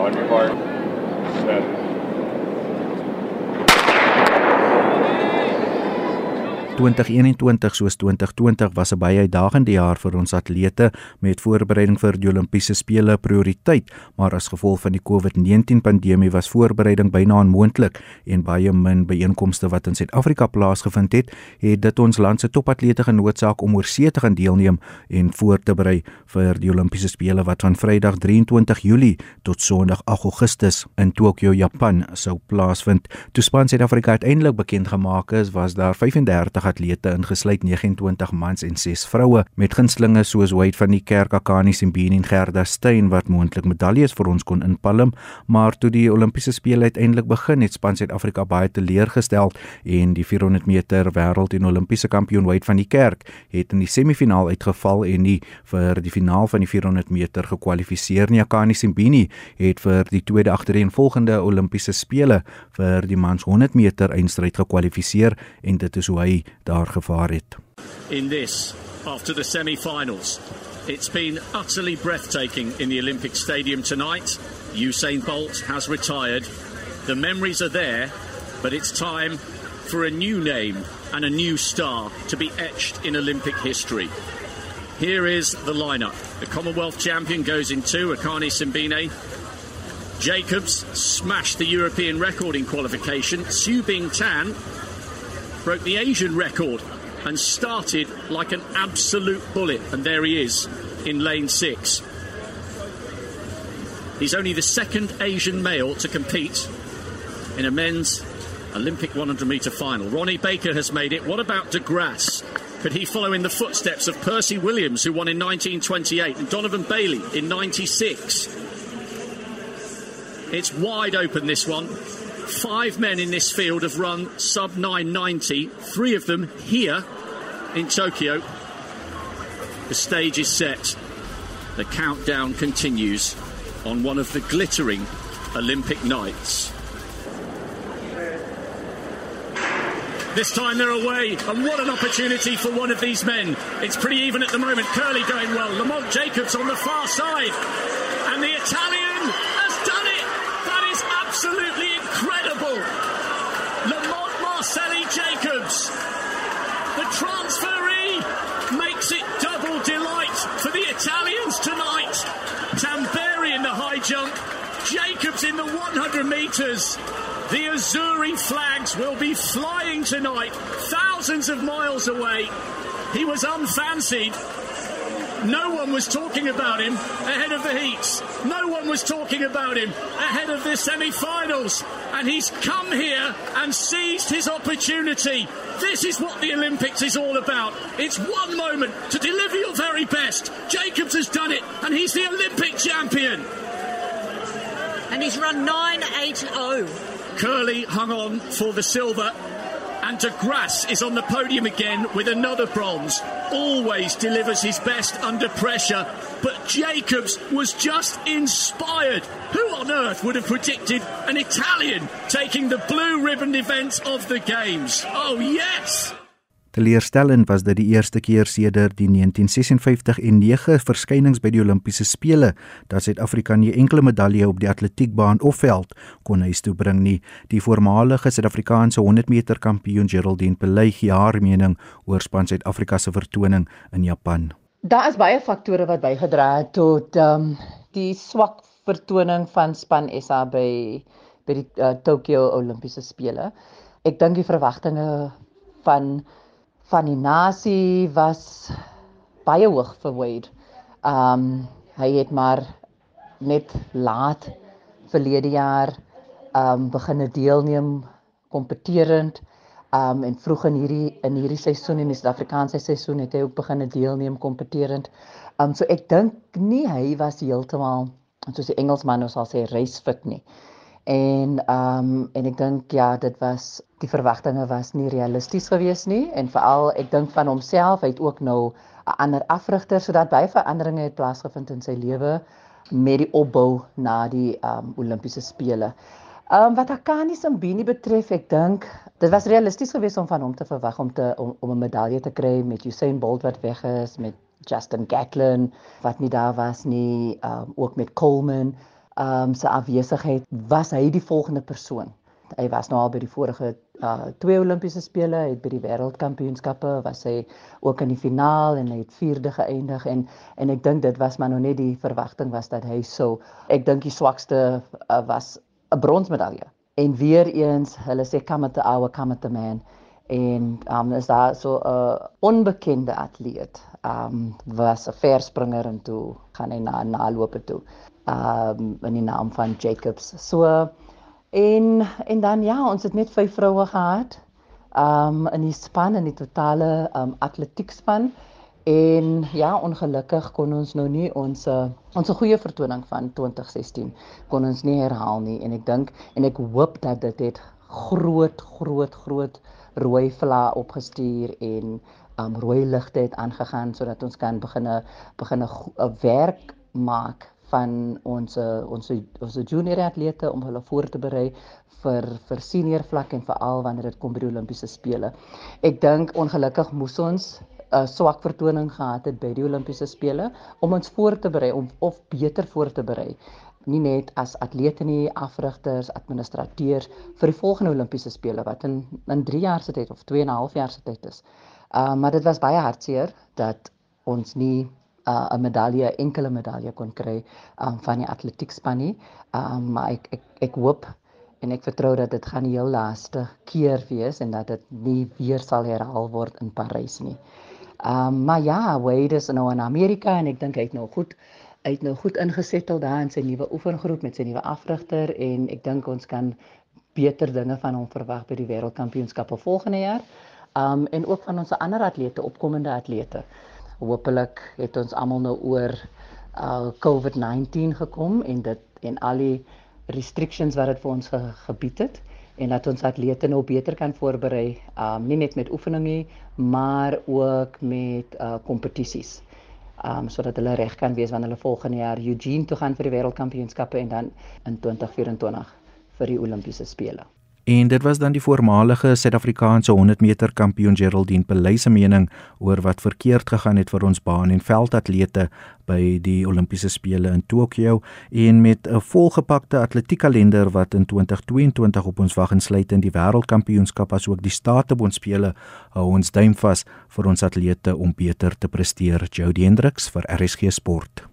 On your mark. Set. 2021 soos 2020 was 'n baie uitdagende jaar vir ons atlete met voorbereiding vir die Olimpiese spele prioriteit, maar as gevolg van die COVID-19 pandemie was voorbereiding byna onmoontlik en baie min byeenkomste wat in Suid-Afrika plaasgevind het, het dit ons land se topatlete genoodsaak om oorsee te gaan deelneem en voor te berei vir die Olimpiese spele wat van Vrydag 23 Julie tot Sondag 8 Augustus in Tokio, Japan sou plaasvind. Toe span Suid-Afrika uiteindelik bekend gemaak is, was daar 35 atlete ingesluit 29 mans en 6 vroue met gunstlinge soos Wade van die Kerk, Akani Simbini en Gerda Steyn wat moontlik medaljes vir ons kon inpalm, maar toe die Olimpiese spele uiteindelik begin het, span Suid-Afrika baie teleurgestel en die 400 meter wêreld en Olimpiese kampioen Wade van die Kerk het in die semifinaal uitgeval en nie vir die finaal van die 400 meter gekwalifiseer nie. Akani Simbini het vir die tweede agtereenvolgende Olimpiese spele vir die mans 100 meter eindstryd gekwalifiseer en dit is hoe hy daar gevaar het. In this after the semi-finals It's been utterly breathtaking in the Olympic Stadium tonight. Usain Bolt has retired. The memories are there, but it's time for a new name and a new star to be etched in Olympic history. Here is the lineup. The Commonwealth champion goes in two, Akani Simbine. Jacobs smashed the European record in qualification. Su Bing Tan broke the Asian record and started like an absolute bullet. And there he is in lane six. He's only the second Asian male to compete in a men's Olympic 100 metre final. Ronnie Baker has made it. What about De Grasse? Could he follow in the footsteps of Percy Williams, who won in 1928, and Donovan Bailey in 96? It's wide open, this one. Five men in this field have run sub 990, three of them here in Tokyo. The stage is set. The countdown continues on one of the glittering Olympic nights. This time they're away, and what an opportunity for one of these men. It's pretty even at the moment. Curly going well. Lamont Jacobs on the far side. And the Italian has done it. That is absolutely 100 metres. The Azuri flags will be flying tonight, thousands of miles away. He was unfancied. No one was talking about him ahead of the heats. No one was talking about him ahead of the semi finals. And he's come here and seized his opportunity. This is what the Olympics is all about. It's one moment to deliver your very best. Jacobs has done it, and he's the Olympic champion. And he's run 980. Curly hung on for the silver. And De Grasse is on the podium again with another bronze. Always delivers his best under pressure. But Jacobs was just inspired. Who on earth would have predicted an Italian taking the blue ribbon event of the Games? Oh, yes! Teleurstellend was dit die eerste keer sedert die 1956 en 9 verskynings by die Olimpiese spele dat Suid-Afrika nie enkele medalje op die atletiekbaan of veld kon huis toe bring nie. Die voormalige Suid-Afrikaanse 100 meter kampioen Geraldine Pelay gee haar mening oor span Suid-Afrika se vertoning in Japan. Daar is baie faktore wat bygedra het tot um, die swak vertoning van span SA by by die uh, Tokyo Olimpiese spele. Ek dink die verwagtinge van van die nasie was baie hoog vir Wade. Um hy het maar net laat verlede jaar um begine deelneem kompeterend um en vroeg in hierdie in hierdie seisoen in die Suid-Afrikaanse seisoen het hy ook begine deelneem kompeterend. Um so ek dink nie hy was heeltemal soos die Engelsman nou sal sê race fit nie. En ehm um, en ek dink ja, dit was die verwagtinge was nie realisties geweest nie en veral ek dink van homself, hy het ook nou 'n ander afrigter sodat baie veranderinge het plaasgevind in sy lewe met die opbou na die ehm um, Olimpiese spele. Ehm um, wat Akani Simbini betref, ek dink dit was realisties geweest om van hom te verwag om te om, om 'n medalje te kry met Usain Bolt wat weg is met Justin Gatlin wat nie daar was nie, ehm um, ook met Coleman um se afwesigheid was hy die volgende persoon. Hy was nou al by die vorige uh twee Olimpiese spele, het by die wêreldkampioenskappe was hy ook in die finaal en hy het vierde geëindig en en ek dink dit was maar nog net die verwagting was dat hy sou ek dink die swakste uh, was 'n bronsmedalje. En weer eens, hulle sê come at the hour, come at the man en um is daar so 'n uh, onbekende atleet. Um was 'n verspringer en toe gaan hy na nalope toe. Um in die naam van Jacobs. So En en dan ja, ons het net vyf vroue gehad. Um in die span in die totale um atletiekspan en ja, ongelukkig kon ons nou nie ons ons goeie vertoning van 2016 kon ons nie herhaal nie en ek dink en ek hoop dat dit het groot groot groot rooi vla opgestuur en um rooi ligte het aangegaan sodat ons kan begine begine 'n werk maak van ons ons ons junior atlete om hulle voor te berei vir vir senior vlak en veral wanneer dit kom by die Olimpiese spele. Ek dink ongelukkig moes ons 'n uh, swak vertoning gehad het by die Olimpiese spele om ons voor te berei om of beter voor te berei nie net as atlete nie, afrigters, administrateurs vir die volgende Olimpiese spele wat in in 3 jaar se tyd of 2 en 'n half jaar se tyd is. Uh maar dit was baie hartseer dat ons nie uh, 'n medalje, enkele medalje kon kry um, van die atletiekspan nie. Um, maar ek ek ek hoop en ek vertrou dat dit gaan die heel laaste keer wees en dat dit nie weer sal herhaal word in Parys nie. Um, maar ja, Wade is nou in Amerika en ek dink hy het nou goed hy het nou goed ingesettel daar in sy nuwe oefengroep met sy nuwe afrigter en ek dink ons kan beter dinge van hom verwag by die wêreldkampioenskappe volgende jaar. Um en ook van ons ander atlete, opkomende atlete hopelik het ons almal nou oor uh COVID-19 gekom en dit en al die restrictions wat dit vir ons ge, gebied het en dat ons atlete nou beter kan voorberei um nie net met oefeninge nie maar ook met uh kompetisies um sodat hulle reg kan wees wanneer hulle volgende jaar Eugene toe gaan vir die wêreldkampioenskappe en dan in 2024 vir die Olimpiese spele En dit was dan die voormalige Suid-Afrikaanse 100 meter kampioen Geraldine Pelay se mening oor wat verkeerd gegaan het vir ons baan en veldatlete by die Olimpiese spele in Tokio en met 'n volgepakte atletiekkalender wat in 2022 op ons wag insluit in die wêreldkampioenskap asook die Statebondspele hou ons duim vas vir ons atlete om beter te presteer. Jody Hendricks vir RSG Sport.